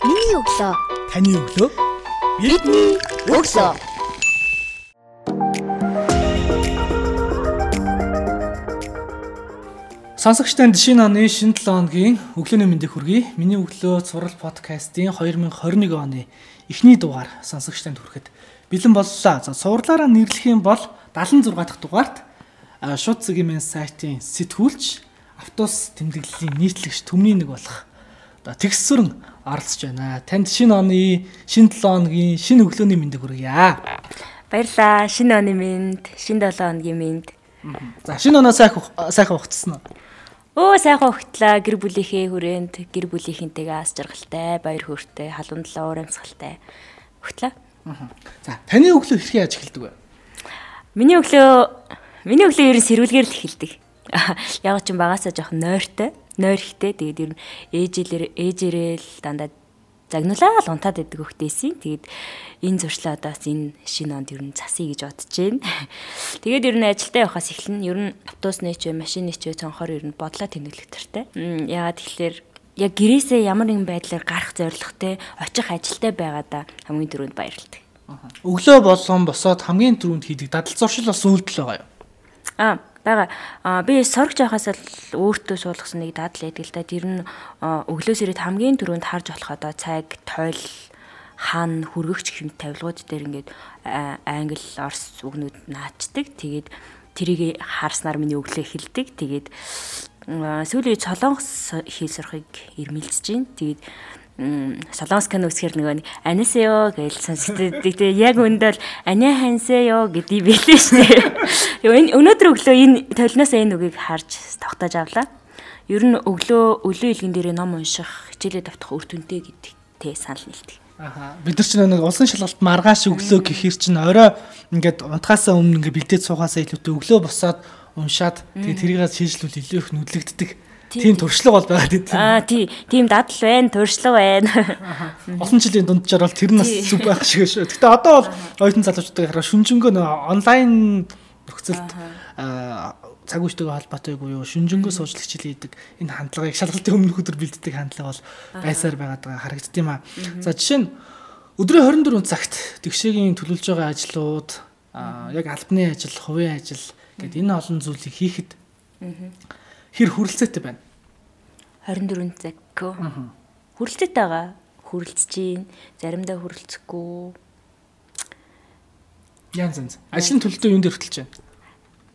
Миний өглөө. Таны өглөө. Бидний өглөө. Сонсогч танд шинэ оны шинэ 7 хоногийн өглөөний мэндийг хүргэе. Миний өглөө цуврал подкастын 2021 оны эхний дугаар сонсогч танд хүрэхэд бэлэн боллоо. За цувралаараа нэрлэх юм бол 76 дахь дугаарт шууд цэгийн сайтын сэтгүүлч автобус тэмдэглэлийн нийтлэгч төмний нэг болох одоо текстүрэн оролцож байна. Танд шинэ оны шинэ 7 хоногийн шинэ өглөөний мэндийг хүргье. Баярлаа. Шинэ оны минь, шинэ 7 хоногийн минь. За шинэ оноо сайхан сайхан ухцсан уу? Өө сайхан өгтлээ. Гэр бүлийнхээ хүрээнд гэр бүлийнхэнтэйгээ ас жаргалтай, баяр хөөртэй, халуун талаа уур амьсгалтай өгтлээ. За таны өглөө хэрхэн яаж эхэлдэг вэ? Миний өглөө миний өглөө ер нь сэрүүлгээр л эхэлдэг. Яг ч юм багасаа жоохон нойртой, нойр ихтэй. Тэгээд ер нь ээжэлэр ээжээрээ л дандаа загнуулаад л унтаад байдаг хөхтэйсийн. Тэгээд энэ зуршлаа одоо бас энэ шинэ онд ер нь засъя гэж бодож байна. Тэгээд ер нь ажилдаа явахаас эхлэн ер нь автобусны ч машины ч цонхоор ер нь бодлоо тэмдэглэх төртэй. Яагаад тэгэхээр яг гэрээсээ ямар нэгэн байдлаар гарах зорилготой очих ажилтай байгаадаа хамгийн түрүүнд баярлалтай. Өглөө болгон босоод хамгийн түрүүнд хийдэг дадал зуршил бас үйлдэл байгаа юу? Аа бага а би соргч байхаас л өөртөө суулгасан нэг дадал байдаг л да. Тэр нь өглөөс ирээд хамгийн түрүүнд харж болох одоо цаг, тойл, хан, хүргэгч хэмт тавилгууд дээр ингээд англи, орс үгнүүд наачдаг. Тэгээд тэрийг харснаар миний өглөө эхэлдэг. Тэгээд сүүлийн солонгос хэл сурахыг ирмэлцэж байна. Тэгээд солонгос кино үсгэр нөгөө нэг анисеё гэж сонсдог. Тэгээ яг өндөл аня хансеё гэдгийг билээ шүү дээ. Өнөөдөр өглөө энэ толноос энэ үгийг харж тогтоож авлаа. Ер нь өглөө өглөө илгэн дээр ном унших, хичээлээ давтах үр дүнтэй гэдэгтэй санал нийлдэг. Аха. Бид нар чинь нэг улсын шалгалт маргааш өглөө гэхэр чинь орой ингээд унтахаасаа өмнө ингээд бэлдээд суугаасаа илүүтэй өглөө босоод уншаад тэгээ тэрийгээ шийдлүүл илүү их нүдлэгддэг. Тийм туршлага бол байгаад идэв. Аа тий, тийм дадал байна, туршлага байна. Олон жилийн дунджаар бол тэр нь бас зүг байх шиг шүү. Гэтэ одоо бол оюутан залуучуудыг хараа шүнжэнгөө нөө онлайн нөхцөлд цаг үетэйгээ холбоотой буюу шүнжэнгөө суучлах хичээл хийдэг. Энэ хандлагыг шалгалтын өмнөх өдөр бэлддэг хандлага бол байсаар байгаад байгаа харагдд юм аа. За жишээ нь өдрийн 24 цагт тэгшээгийн төлөвлөж байгаа ажлууд аа, яг албаны ажил, хувийн ажил гэдэг энэ олон зүйлийг хийхэд хэр хүрэлцээтэй байна. 24 цаг. Хүрэлцээтэй байгаа. Хүрэлцэж гин, заримдаа хүрэлцэхгүй. Янз янз. Ажлын төлөлтөө юунд хөтлөж байна?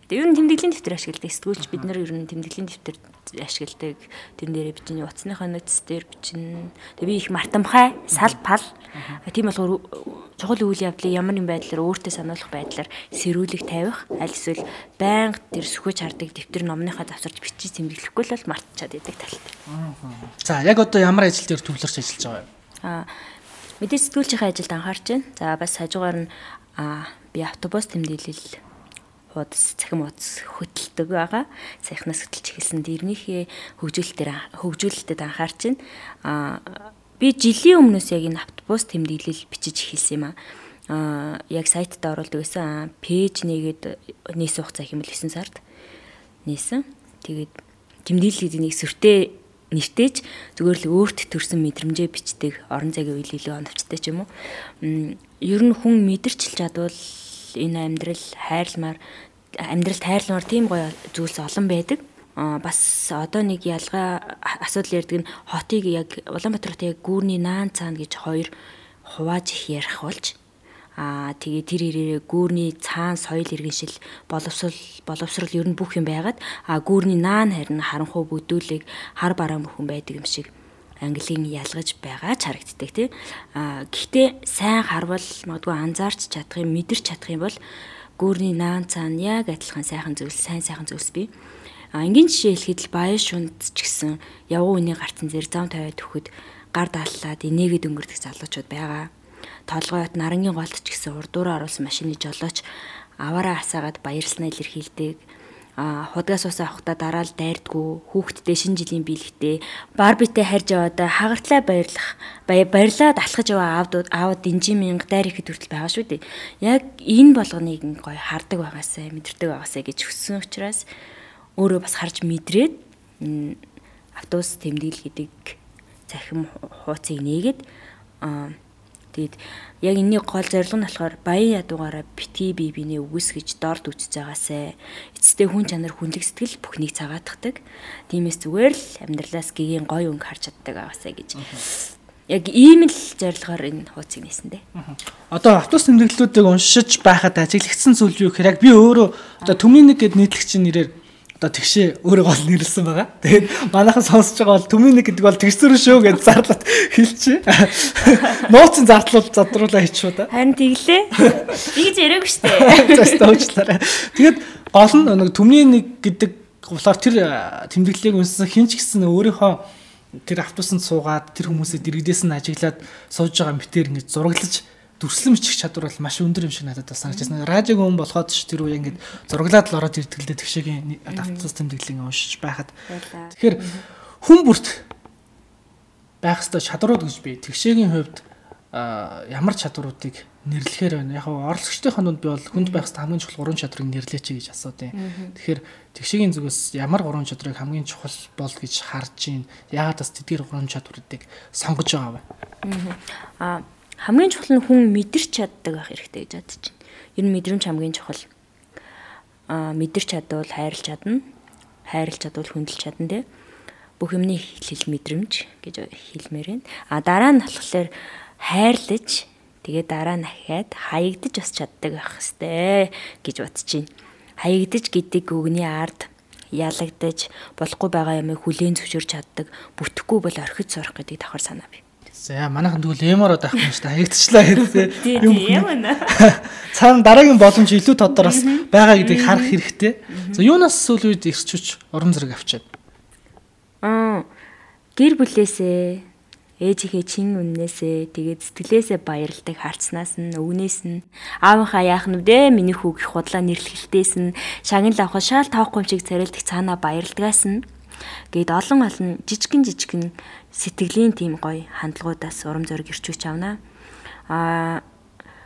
Тэгээ ер нь тэмдэглэлийн дэвтэр ашигладаг. Сэтгүүлч бид нар ер нь тэмдэглэлийн дэвтэр ашигладаг. Тэрэн дээрээ бичнэ, утасныхаа нотс дээр бичнэ. Тэгээ би их мартамхай, сал пал. Тийм болохоор чухал үйл явдлыг ямар нэгэн байдлаар өөртөө сануулах байдлаар сэрүүлэг тавих, аль эсвэл байнга тэр сөхөж хардаг дэвтэр номныхаа завсарч бичиж тэмдэглэхгүй л бол мартчихад идэг талтай. За яг одоо ямар ажил дээр төвлөрч ажиллаж байгаа юм? Аа мэдээ сэтгүүлчийн ажилд анхаарч байна. За бас хажуугаар нь би автобус тэмдэглэл хуудас цахим хуудас хөтэлдэг байгаа. Саяхнаас хөтэлж эхэлсэн дэрнийхээ хөгжүүлэлтээр хөгжүүлэлтэд анхаарч байна. Аа би жилийн өмнөөс яг энэ автобус тэмдэглэл бичиж эхэлсэн юм аа. Аа яг сайтад оруулдаг байсан. Пэйж нэгээд нээсэн хугацаа хэмээл 9 сард нээсэн. Тэгээд тэмдэглэлийг нэг сүртэй нэртэж зүгээр л өөрт төрсэн мэдрэмжээ бичдэг орон зайгийн үйл илүү оновчтой ч юм уу. Ер нь хүн мэдэрч чадвал энэ амьдрал хайрламар амьдралд хайрламар тийм гоё зүйлс олон байдаг. Аа бас одоо нэг ялгаа асуудал ярьдаг нь хотыг яг Улаанбаатарт яг гүүрний наан цаана гэж хоёр хувааж их ярих болж Аа тэгээ тэр ирээрээ гүүрний цаан соёл иргэншил боловсрол боловсрол ер нь бүх юм байгаад а гүүрний наан харин харанхуй бүдүүлэг хар бараан бүхэн байдаг юм шиг английн ялгаж байгаа ч харагддаг тий. А гэхдээ сайн харвал магадгүй анзаарч чадах юм мэдэрч чадах юм бол гүүрний наан цаана яг адилхан сайхан зүйлс сайн сайхан зүйлс бий. А энгийн жишээ хэлэхэд л баян шунд ч гэсэн явган үний гарцсан зэрэг зам тавиад өгөхөд гар дааллаад инээгээд өнгөрдөг залуучууд байгаа. Толгойд нарангийн голт ч гэсэн урдуураа оруулсан машины жолооч аваараа асаагаад баярлснаа илэрхийлдэг. А худгаас ус авахдаа дараал дайрдгүү хүүхдтэй шинэ жилийн биелэгтээ барбитэй харж яваадаа хагартлаа баярлах баярлаад алхаж яваа аавдууд аавд динжи мянга дайр ихэд хүртэл байгаа шүү дээ. Яг энэ болгоныг гоё хардаг байгаасаа мэдэрдэг байгаасаа гэж хүссэн учраас өөрөө бас харж мэдрээд автобус тэмдэглэл гэдэг цахим хууцыг нээгээд тэгээд яг энэний гол зорилго нь болохоор баян ядуугаараа битгий бие биенээ үгүйсгэж дорд үтж байгаасай. Эцэстээ хүн чанар хүнлэг сэтгэл бүхнийг цагаатгадаг. Тиймээс зүгээр л амьдралаас гэгийн гой өнгө харж чаддаг байгаасай гэж. Яг ийм л зорилгоор энэ хууцыг нээсэн дээ. Одоо автобус тэмдэглэлүүдийг уншиж байхад ажиглагдсан зүйл юу гэхээр яг би өөрөө одоо төмний нэг гэд нийтлэгчийн нэрээр одоо тэгшээ өөрөө гол нэрлсэн байгаа. Тэгээд манайхан сонсож байгаа бол төмний нэг гэдэг бол тэгсүр шүү гэж зарлаад хэлчихэ. Нууцын зардлууд задруулаа хийчихв да. Харин тэглээ. Тэгж яриаггүй шүү дээ. Зөстө уучлаарай. Тэгээд гол нь нэг төмний нэг гэдэг болохоор тэр тэмдэглэлийг үнсэн хинч гисэн өөрийнхөө тэр автобусанд суугаад тэр хүмүүсээ дэрэгдээс нь ажиглаад сууж байгаа мэтэр ингэж зураглаж дүрслэн бичих чадвар бол маш өндөр юм шиг надад бас санагдчихсан. Радиог өн болоход ч тэр үе ингээд зураглаад л ороод ирдэг л дээ тэгшээгийн автоцс тэмдэглэлийг уншиж байхад. Тэгэхээр хүн бүрт байх ёстой чадварууд гэж би тэгшээгийн хувьд ямар чадваруудыг нэрлэхээр байна. Яг оролцогчдын хонууд би бол хүнд байх ёстой хамгийн чухал гурван чадрыг нэрлээч гэж асуудیں۔ Тэгэхээр тэгшээгийн зүгээс ямар гурван чадрыг хамгийн чухал бол гэж харж байна. Яагаад бас тэдгээр гурван чадваруудыг сонгож байгаа вэ? Аа хамгийн чухал нь хүн мэдэрч чаддаг байх хэрэгтэй гэж бодож байна. Ер нь мэдрэмж хамгийн чухал. Аа мэдэрч чадвал хайрлж чадна. Хайрлж чадвал хүндэлж чадна те. Бүх юмны хэл мэдрэмж гэж хэлмээр байна. А дараа нь болохоор хайрлаж тэгээ дараа нь ахиад хаягдж бас чаддаг байх хэвээр гэж бодож байна. Хаягдж гэдэг үгний ард ялагдаж болохгүй байгаа юмыг хүлээн зөвшөөрч чаддаг бүтэхгүй бол орхиж сурах гэдэг давхар санаа бий. За манайхан тэгвэл эмороо даах юм шүү дээ. Хаягдчихлаа хэрэгтэй. Тийм юм байна. Цаана дараагийн боломж илүү тодор бас байгаа гэдгийг харах хэрэгтэй. За юунаас сүүл үед ирчүүч урам зэрэг авчаад. Аа гэр бүлээсээ ээжийнхээ чин үннээсээ тэгээд сэтгэлээсээ баярлдаг харцнаас нь өвнөөс нь аавынхаа яах нь вэ миний хүүг их худлаа нэрлэхэлтээс нь шагнал авах шаал таахгүй юм шиг царилдах цаанаа баярлдгаас нь гээд олон олон жижигэн жижигэн сэтгэлийн тийм гоё хандлагуудаас урам зориг ирчүүч авна. Аа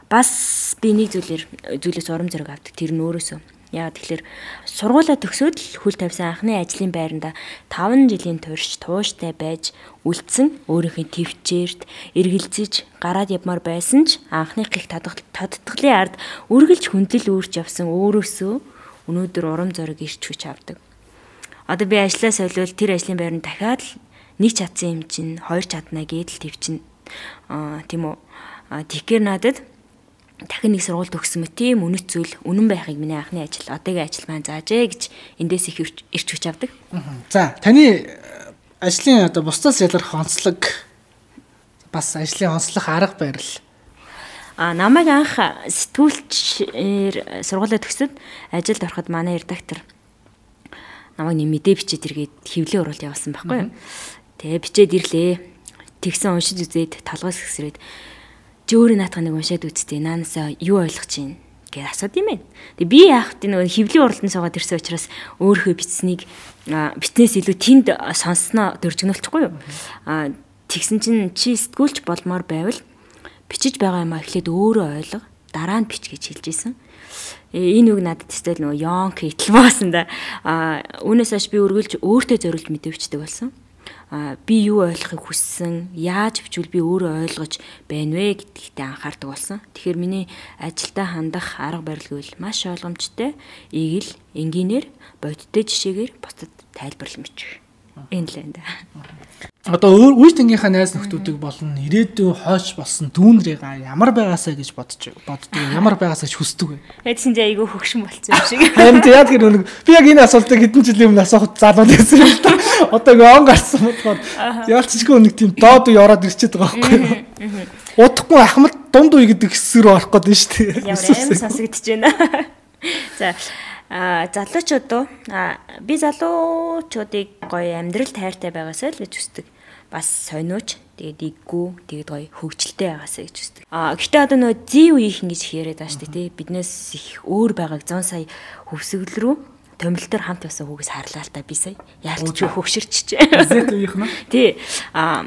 бас би нэг зүйлээр зүйлээс урам зориг авдаг. Тэр нь өөрөөсөө. Яагаад тэгэхээр сургуулаа төгсөөд л хүл тавьсан анхны ажлын байранда 5 жилийн турш тууштай байж үлдсэн өөрийнхөө төвчээрт эргэлзэж гараад явмаар байсан ч анхны гих тодтголын ард үргэлж хүндэл үүрч явсан өөрөөсөө өнөөдөр урам зориг ирч хүч авдаг. Одоо би ажлаа солиул тэр ажлын байранд дахиад л нэг чадсан юм чинь хоёр чаднаа гэдэл твчин аа тийм үү тэгэхээр надад дахин нэг сургууль төгссөн мэт тийм үнэт зүйл үнэн байхыг миний анхны ажил одоогийн ажил маань заажээ гэж эндээс их ирч хүч авдаг. За таны э, ажлын одоо бусдаас ялгарх онцлог бас ажлын онцлог арга барил. А намайг анх сэтгүүлчээр сургуулаа төгсөд ажилд ороход манай редактор намайг нэг мэдээ бичээд иргээд хевлээ оруулалт явуулсан байхгүй юу. Тэгээ бичээд ирлээ. Тэгсэн уншиж үзээд толгоос гисрээд чи өөрөө наатах нэг уншаад үзтээ наанасаа юу ойлгож чинь гэж асууд юм байна. Тэгээ би яах вэ нөгөө хөвлийн уралдан суугаад ирсэн учраас өөрийнхөө бичснийг битнээс илүү тэнд сонссноо дөржигнүүлчихгүй юу. А тэгсэн чинь чи сэтгүүлч болмоор байвал бичиж байгаа юм а эхлээд өөрөө ойлго дараа нь бич гэж хэлж исэн. Э, энэ үг надад тест нөгөө ёнк хитл баасан да. А үүнээс хойш би үргэлж өөртөө зориулж мэдээ бичдэг болсон би юу ойлгохыг хүссэн, яаж хвчвэл би өөрөө ойлгож байна вэ гэдэгтээ анхаардаг болсон. Тэгэхээр миний ажилдаа хандах арга барил гэвэл маш ойлгомжтой, ийг л энгийнээр бодиттой жишээгээр бусдад тайлбарлан бичих. Энэ л энэ. Одоо үе тэнгийнхаа найз нөхдүүдийг болон ирээдүйн хойш болсон дүүнрийга ямар байгаасаа гэж бодож боддог. Ямар байгаасаа гэж хүсдэг вэ? Эдсэн чи айгүй хөгшин болсон юм шиг. Харин яг тэр нэг би яг энэ асуултыг хэдэн жилийн өмнө асуухад залуу байсан юм да. Одоо ингээ он гарсан бодоход яалтчгүй нэг тийм доод үе ороод ирчээд байгаа байхгүй юу? Удахгүй ахмад дунд үе гэдэг хэсэг рүү орох гээд нь шүү дээ. Ямар аим байна. За а залуучууд би залуучуудыг гоё амьдрал тайртай байгаасаа л гэж хүсдэг. Бас сониуч тэгээд иггүй тэгээд гоё хөвгчлөлтэй байгаасаа гэж хүсдэг. А гэхдээ одоо нөгөө зээ үеийнхэн гэж яриад байгаа шүү дээ тий. Биднээс их өөр байгааг 100 сая хөвсгөл рүү томилтоор хамт байсан хүүгээс харлаа л та би сая яалтч хөгшөрч. Зэт үеийнхэн үү? Тий. А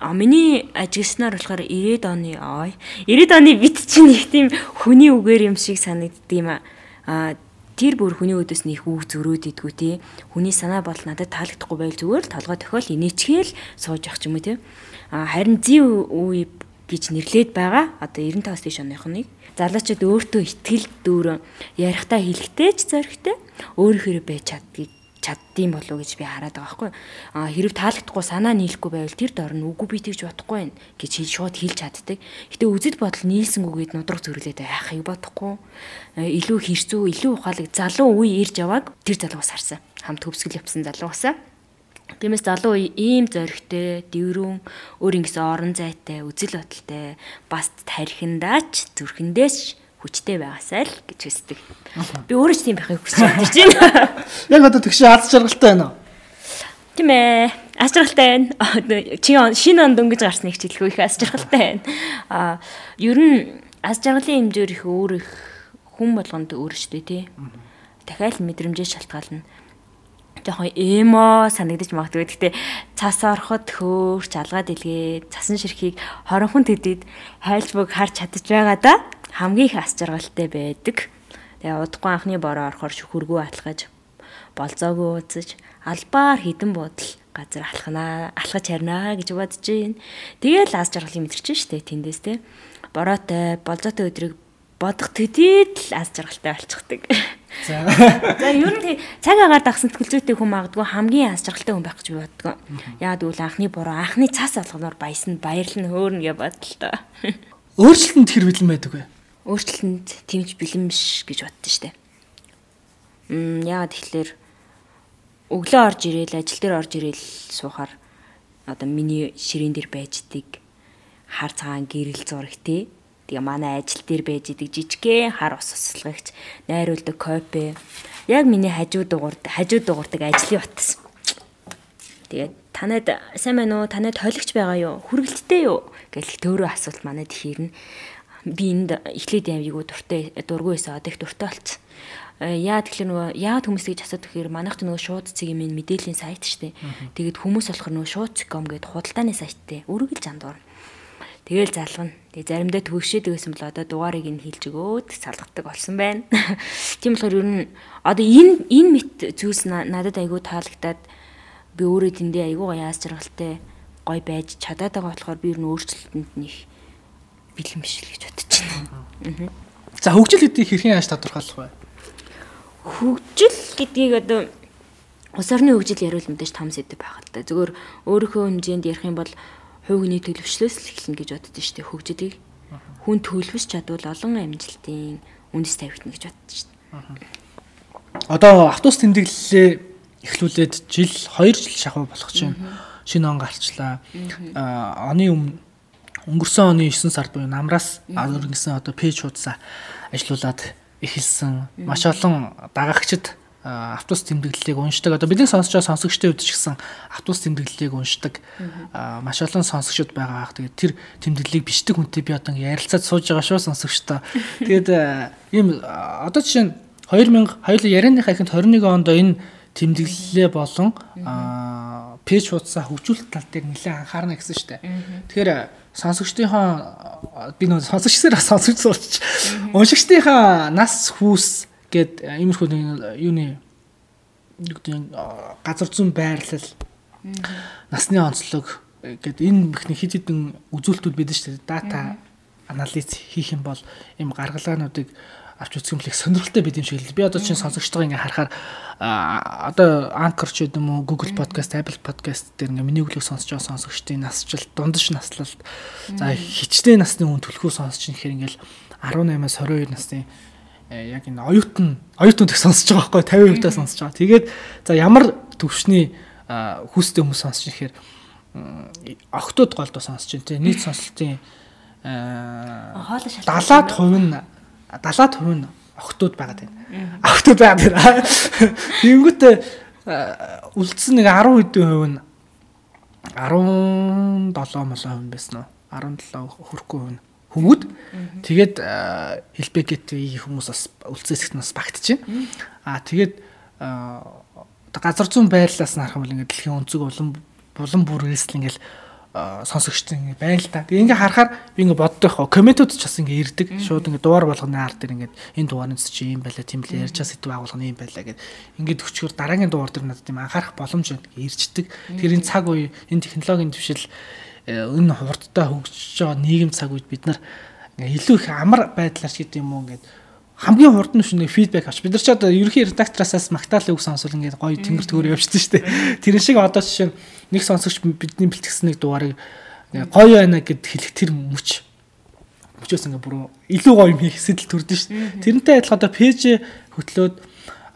А миний ажигласнаар болохоор 90-ад оны ой 90-ад оны бит чинь их тийм хүний үгээр юм шиг санагддаг юм а тэр бүр хүний өдөөс нь их үг зөрөөд идэггүй тий. Хүний санаа бол надад таалагдахгүй байл зүгээр л толгой тохиол инээчгээл сууж явах юм уу тий. А харин зив үе гэж нэрлээд байгаа. Одоо 95-аас тийш оныхныг залуучууд өөртөө ихтгэл дүүрэн ярихтаа хэлэхтэй ч зоригтой өөрөөр байж чаддгийг чаддсан болов уу гэж би хараад байгаа байхгүй. А хэрэг таалагдахгүй санаа нийлэхгүй байвал тэр дор нь үгүй би тэгж бодохгүй байх гэж хэл шууд хэлж чаддаг. Гэтэ үзэл бодол нийлсэнгүйгээд нудраг зөрлөөд байхыг бодохгүй. Илүү хэрцүү, илүү ухаалаг залуу үе ирж явааг тэр залуугаас харсан. Хамт төвсгөл явсан залуугасаа. Тиймээс залуу үе ийм зоригтой, дэврүүн, өөр ингэсэн орон зайтай, үзэл бодолтой, бас тархиндаач, зүрхэндээч хүчтэй байгаасай л гэж хүсдэг. Би өөрөө ч тийм байхыг хүсэж байна. Яг одоо тэгш аз жаргалтай байна уу? Тийм ээ. Аз жаргалтай байна. Чи шинэ онд өнгөж гарсан их хэлэхгүй их аз жаргалтай байна. Аа, ер нь аз жаргалын хэмжээр их өөр их хүн болгонд өөр штэ тий. Дахиад мэдрэмжээ шалтгаална жоохон эмо санагдаж магадгүй. Гэхдээ цас ороход хөөрч алгаад илгээд цасан ширхийг хоронхон төдөд хайлж бүг харж чадчих байгаа да хамгийн их ас жаргалтай байдаг. Тэгээ удахгүй анхны бороо орохоор шүхэргүй атлахаж болзоогүй ууцаж албаар хідэн буудал газар алхнаа алхаж харнаа гэж бодож байна. Тэгээл ас жаргалыг мэдэрч штэ тэндээс те. Бороотой болзоотой өдрийг бодох төдийд л ас жаргалтай болчихдаг. За. За ер нь цаг агаар дагсан тэтгэлзүүтэй хүн магадгүй хамгийн ас жаргалтай хүн байх гэж би боддог. Яагаад гэвэл анхны буруу анхны цас алганаар баясна баярлна хөөрнө гэж бодлоо. Өөрчлөлтөнд хэр бэлэн байдаг вэ? өөрчлөлтөнд тэмж бэлэн биш гэж боддоо штэ. Мм яагаад тэгэхээр өглөө орж ирээл ажил дээр орж ирээл суухаар одоо миний ширээн дээр байждаг хар цагаан гэрэл зураг тий. Тэгээ манай ажил дээр байж идэг жижигхэн хар ус услагч найруулдаг копи. Яг миний хажуу дугуурд хажуу дугуурдаг ажлын утас. Тэгээд танад сайн байна уу? Танад хойлогч байгаа юу? Хүргэлттэй юу? Гэл төөрөө асуулт манад ихэрнэ би энд эхлээд авьяагүй дуртай дургүй байсан одоо их дуртай болцсон. Э, яа тэгэхээр нөгөө яагаад хүмүүс гэж асуудаг гэхээр манайх ч нөгөө шууд цэгийн минь мэдээллийн сайт шүү дээ. Тэгээд хүмүүс болохоор нөгөө шууд цэком гэдэг худалдааны сайттэй өргөл жандуур. Тэгэл залгана. Тэгээ заримдаа төвшөөд байсан бол одоо дугаарыг нь хэлж өгөөд салгадаг болсон байна. Тийм болохоор ер нь одоо энэ энэ мэт зүйлс надад айгүй таалагдаад би өөрөө тэндээ айгүй гоё яас жаргалтай гоё байж чадаад байгаа болохоор би ер нь өөрчлөлтөнд нэг бэлэн биш л гэж бодож байна. За хөгжил гэдгийг хэрхэн яаж тодорхойлох вэ? Хөгжил гэдгийг одоо улс орны хөгжил яриул мэдээж том сэдв байгаад та. Зөвхөн өөрийнхөө хэмжээнд ярих юм бол хүний төлөвчлөөс л эхэлнэ гэж боддоо шүү дээ хөгжлийг. Хүн төлөвс чадвал олон амжилтын үндэс тавигдана гэж боддоо дээ. Одоо автобус тэмдэглэлээ эхлүүлээд жил 2 жил шахуу болох чинь шинэ он гарчлаа. Аа оны өмнө өнгөрсөн оны 9 сард буюу намраас өргөнсөн одоо пэйж хуудасаа ажилуулад эхэлсэн. Маш олон дагагчид автобус тэмдэглэлийг уншдаг. Одоо бэлэн сонсож байгаа сонсогчдын хувьд ч гэсэн автобус тэмдэглэлийг уншдаг маш олон сонсогчд байгаа ах. Тэгээд тэр тэмдэглэлийг бичдэг хүнтэй би одоо ярилцаад сууж байгаа шүү сонсогчтой. Тэгээд ийм одоо жишээ нь 2000 хоёулаа ярианыхаа ихэнд 21 онд энэ тэмдэглэлээ болон пэйж хуудасаа хөгжүүлэлт тал дээр нэлээд анхаарна гэсэн дээ. Тэгэхээр сонсогчдынхаа би нөө сонсогчсоор сонсогч суулч уншигчдынхаа нас хүүс гэд иймэрхүү юуны югдийн газар зүүн байрлал насны онцлог гэд энэ бүхний хид хідэн үзүүлэлтүүд байдаг шүү дээ. Дата анализ хийх юм бол ийм гаргалгаануудыг авч үзэх юм л их сонирхолтой байд юм шиг л. Би одоо чинь сонсогчдоо ингээ харахаар одоо Anchor ч гэдэг юм уу Google Podcast, Apple Podcast дээр ингээ миний өглөө сонсож байгаа сонсогчдын насжилт, дундаж наслалт за хичнээн насны хүн төлхөө сонсож ихээр ингээл 18-аас 22 насны э, яг энэ оюутан оюутнууд их сонсож байгаа байхгүй 50% таа сонсож байгаа. Тэгээд за ямар төвшний хүүстэй хүмүүс сонсож ихээр охтууд голдоо сонсож байна те нийт сонслтын 70% нь 70% нь охтууд байгаад байна. Охтууд байгаад байна. Тэнгүүтээ үлдсэн нэг 10 хэдэн хувь нь 17 молоо хувь байсан уу? 17 хүрэхгүй хувь нь хүмүүд тэгээд хэлбэгэт хүмүүс бас үлдсэсэгт нас багтж байна. Аа тэгээд газар зүүн байрлалаас нь харах юм бол ингээд дэлхийн өнцөг улам булан бүрээс л ингээд сонсогчтой ингэ байна л та. Тэгээ ингээ харахаар би ингээ боддог хоо комментууд ч бас ингээ ирдэг. Шууд ингээ дугаар болгоны ар дээр ингээ энэ дугаарны чи юм байлаа тийм л ярьж сэдв агуулганы юм байлаа гэд ингээ төгчгөр дараагийн дугаар дээр надад тийм анхаарах боломж ирждэг. Тэр энэ цаг үе энэ технологийн төвшил энэ хурдтай хөгжиж байгаа нийгэм цаг үед бид нар илүү их амар байдлаар гэдэг юм уу ингээд хамгийн хурд нь шүнэг фидбек авч бид нар ч одоо ерөнхий редактороосаас магтаал үг сонсвол ингээд гоё тэнгэр төгөр явчихсан шүү дээ. Тэрэн шиг одоо жишээ нэг сонсогч бидний бэлтгэсэн нэг дугаарыг гоё байна гэд хэлэх тэр мөч мөчөөс ингээд бүр илүү гоё юм хийх сэтэл төрдөн шүү дээ. Тэрнтэй адилхан одоо пэйж хөтлөөд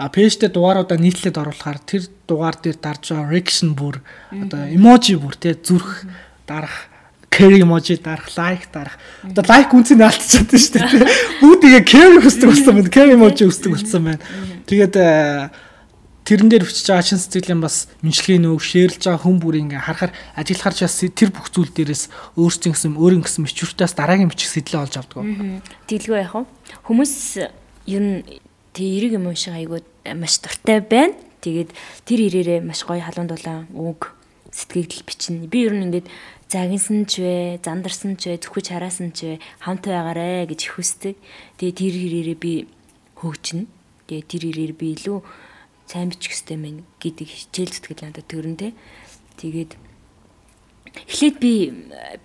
а пэйжтэй дугааруудаа нийтлээд оруулахаар тэр дугаар дээр дарж байгаа reaction бүр одоо эможи бүр те зүрх дарах carry emoji дарах, like дарах. Одоо like үнцийг алдчихад шүү дээ. Бүгд тэгээ carry хүсдэг болсон байна. Carry emoji хүсдэг болсон байна. Тэгээд э, тэрэн дээр өчөж байгаа шин сэтгэлийн бас мэдлэгийн үг шеэрлж байгаа хүн бүр ингээ харахаар ажиглахаар ч бас тэр бүх зүйл дээрээс өөрсдийн гэсэн өөрийн гэсэн мичүүртээс дараагийн бичих сэтлээ олж авдаг. Тэглгүй яах вэ? Хүмүүс ер нь тэг эрэг юм шиг айгуу маш дуртай байна. Тэгээд тэр ирээрээ маш гоё халуун дулаан үг сэтгэгдэл бичнэ. Би ер нь ингээд загинсан ч вэ, зандарсан ч вэ, зүхэж хараасан ч вэ хамт байгаарэ гэж хүсдэг. Тэгээ тэр хэрээрээ би хөгжинэ. Тэгээ тэр хэрээр би илүү сайн бичих хэрэгтэй мэн гэдэг хичээл зүтгэл надад төрөнтэй. Тэгээд эхлээд би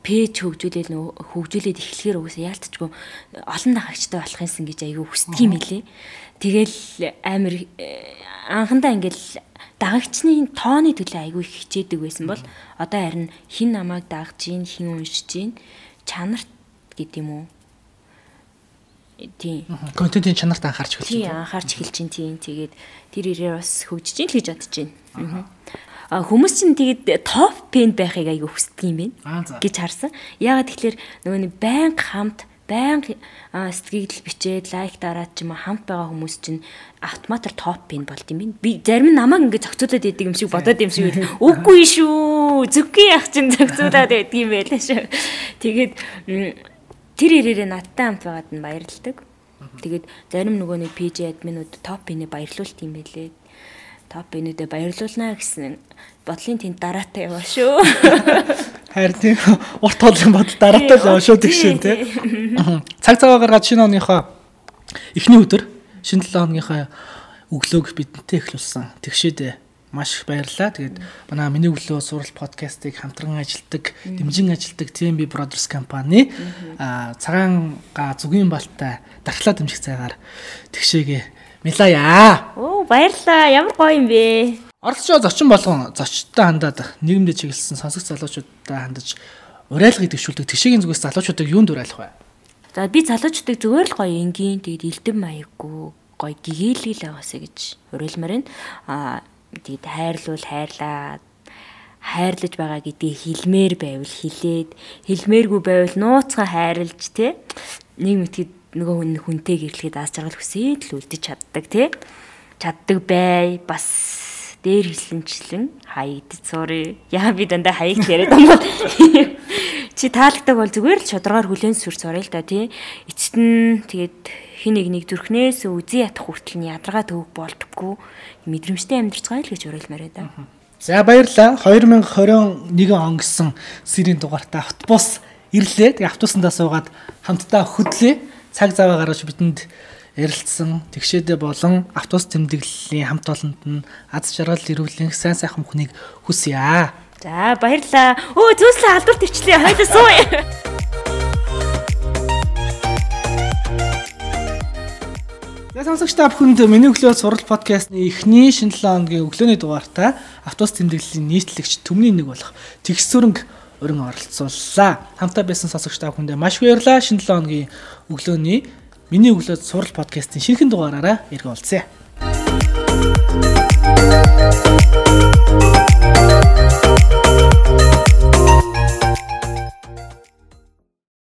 пэйж хөгжүүлэл нөө хөгжүүлээд эхлэхээр угсаа яалтчгүй олон дагагчтай болох юмсан гэж айгүй хүсдэг юм билий. Тэгэл амир э, анхандаа ингээл дагагчны тооны төлөө айгүй их хичээдэг байсан бол одоо харин хин намайг дагж гин хин уншиж гин чанарт гэдэг юм уу? Тийм контентын чанарт анхаарч эхэлж байна. Тийм анхаарч эхэлж байна. Тийм тэгээд тэр ирээр бас хөгжиж гин л гэж бодож байна. А хүмүүс чинь тэгээд топ пен байхыг айгүй хүсдэг юм байна гэж харсан. Яагаад тэгэхээр нөгөө нэг байнга хамт байнга сэтгэгдэл бичээд лайк дараад ч юм уу хамт байгаа хүмүүс чинь автоматар топ пин болд юм би зарим нь намайг ингээд зохицуулаад идэг юм шиг бодоод юм шиг үгүй шүү! Зүггүй ах чинь зохицуулаад байдаг юм байлаа шүү тэгээд тэр ирээрээ надтай хамт байгаад нь баярлалдаг. Тэгээд зарим нөгөө нэг PJ админууд топ пинээ баярлуулт юм байлээ топ пинүүдэд баярлуулнаа гэсэн бодлын тэнд дараатай яваа шүү Харин тийм урт хоолын бодол дараатай л яваа шүү тэгшэн тий. Цаг цаваа гаргаад шинэ оныхоо эхний өдөр шинэ 7 хоногийнхаа өглөөг бидэнтэй эхлүүлсэн. Тэгшээд маш их баярлалаа. Тэгээд манай миний өглөө сурал подкастыг хамтран ажилтдаг, дэмжин ажилтдаг TMB Brothers компани а цагаан га зүгийн балтай дархлаа дэмжих цайгаар тэгшээгээ милаяа. Оо баярлалаа. Ямар гоё юм бэ? Оролцоо зочин болгон зочдтой хандаад нийгэмдээ чиглэсэн сонсогч залуучуудтай хандаж уриалга идэвшүүлдэг тгшээгийн зүгээс залуучуудыг юунд уриалах вэ? За би залуучуудыг зүгээр л гоё энгийн тэгээд элдэм маяггүй гоё гэгээлгэл аваасаа гэж уриалмаар байна. Аа тэгээд хайрлуул хайрлаа хайрлаж байгаа гэдгийг хэлмээр байвал хэлээд хэлмээргүй байвал нууцгаа хайрлж те нэг мэтгэд нөгөө хүн хүнтэй гэрлэхэд аз жаргал хүсээд л үлдэж чаддаг те чаддаг бай бас дээр хэлсэнчлэн хаягдц суурь. Яа би дандаа хаягд яриад юм бол чи таалагддаг бол зүгээр л шударгаар хүлэн сүр сурыг л да тий. Эцэст нь тэгээд хин нэг нэг зүрхнээс үзий ятах хүртэл нь ядаргаа төвөг болтгоо мэдрэмжтэй амьдарч байгаа л гэж уриалмаар да. За баярлалаа. 2021 он гэсэн сэрийн дугаартай автобус ирлээ. Тэгээ автобусандаа суугаад хамтдаа хөдлөө. Цаг заваа гаргаж бидэнд ярилцсан тэгшээдэ болон автобус тэмдэглэлийн хамт олонд нь аз жаргал ирүүлэх сайн сайхан хүнийг хүсье. За баярлаа. Өө зөөслөө халдварт ивчлээ. Хоёул суу. Та бүхэнд миний өглөө сурал подкастны эхний шинэ 7 хоногийн өглөөний дугаартай автобус тэмдэглэлийн нийтлэгч төмний нэг болох тэгсүрэнг өрн оролцууллаа. Хамтаа байсан сонсогч та бүхэндээ маш баярлалаа. Шинэ 7 хоногийн өглөөний Миний өглөөд сурал подкастын шинэхэн дугаараараа иргэ уулзъя.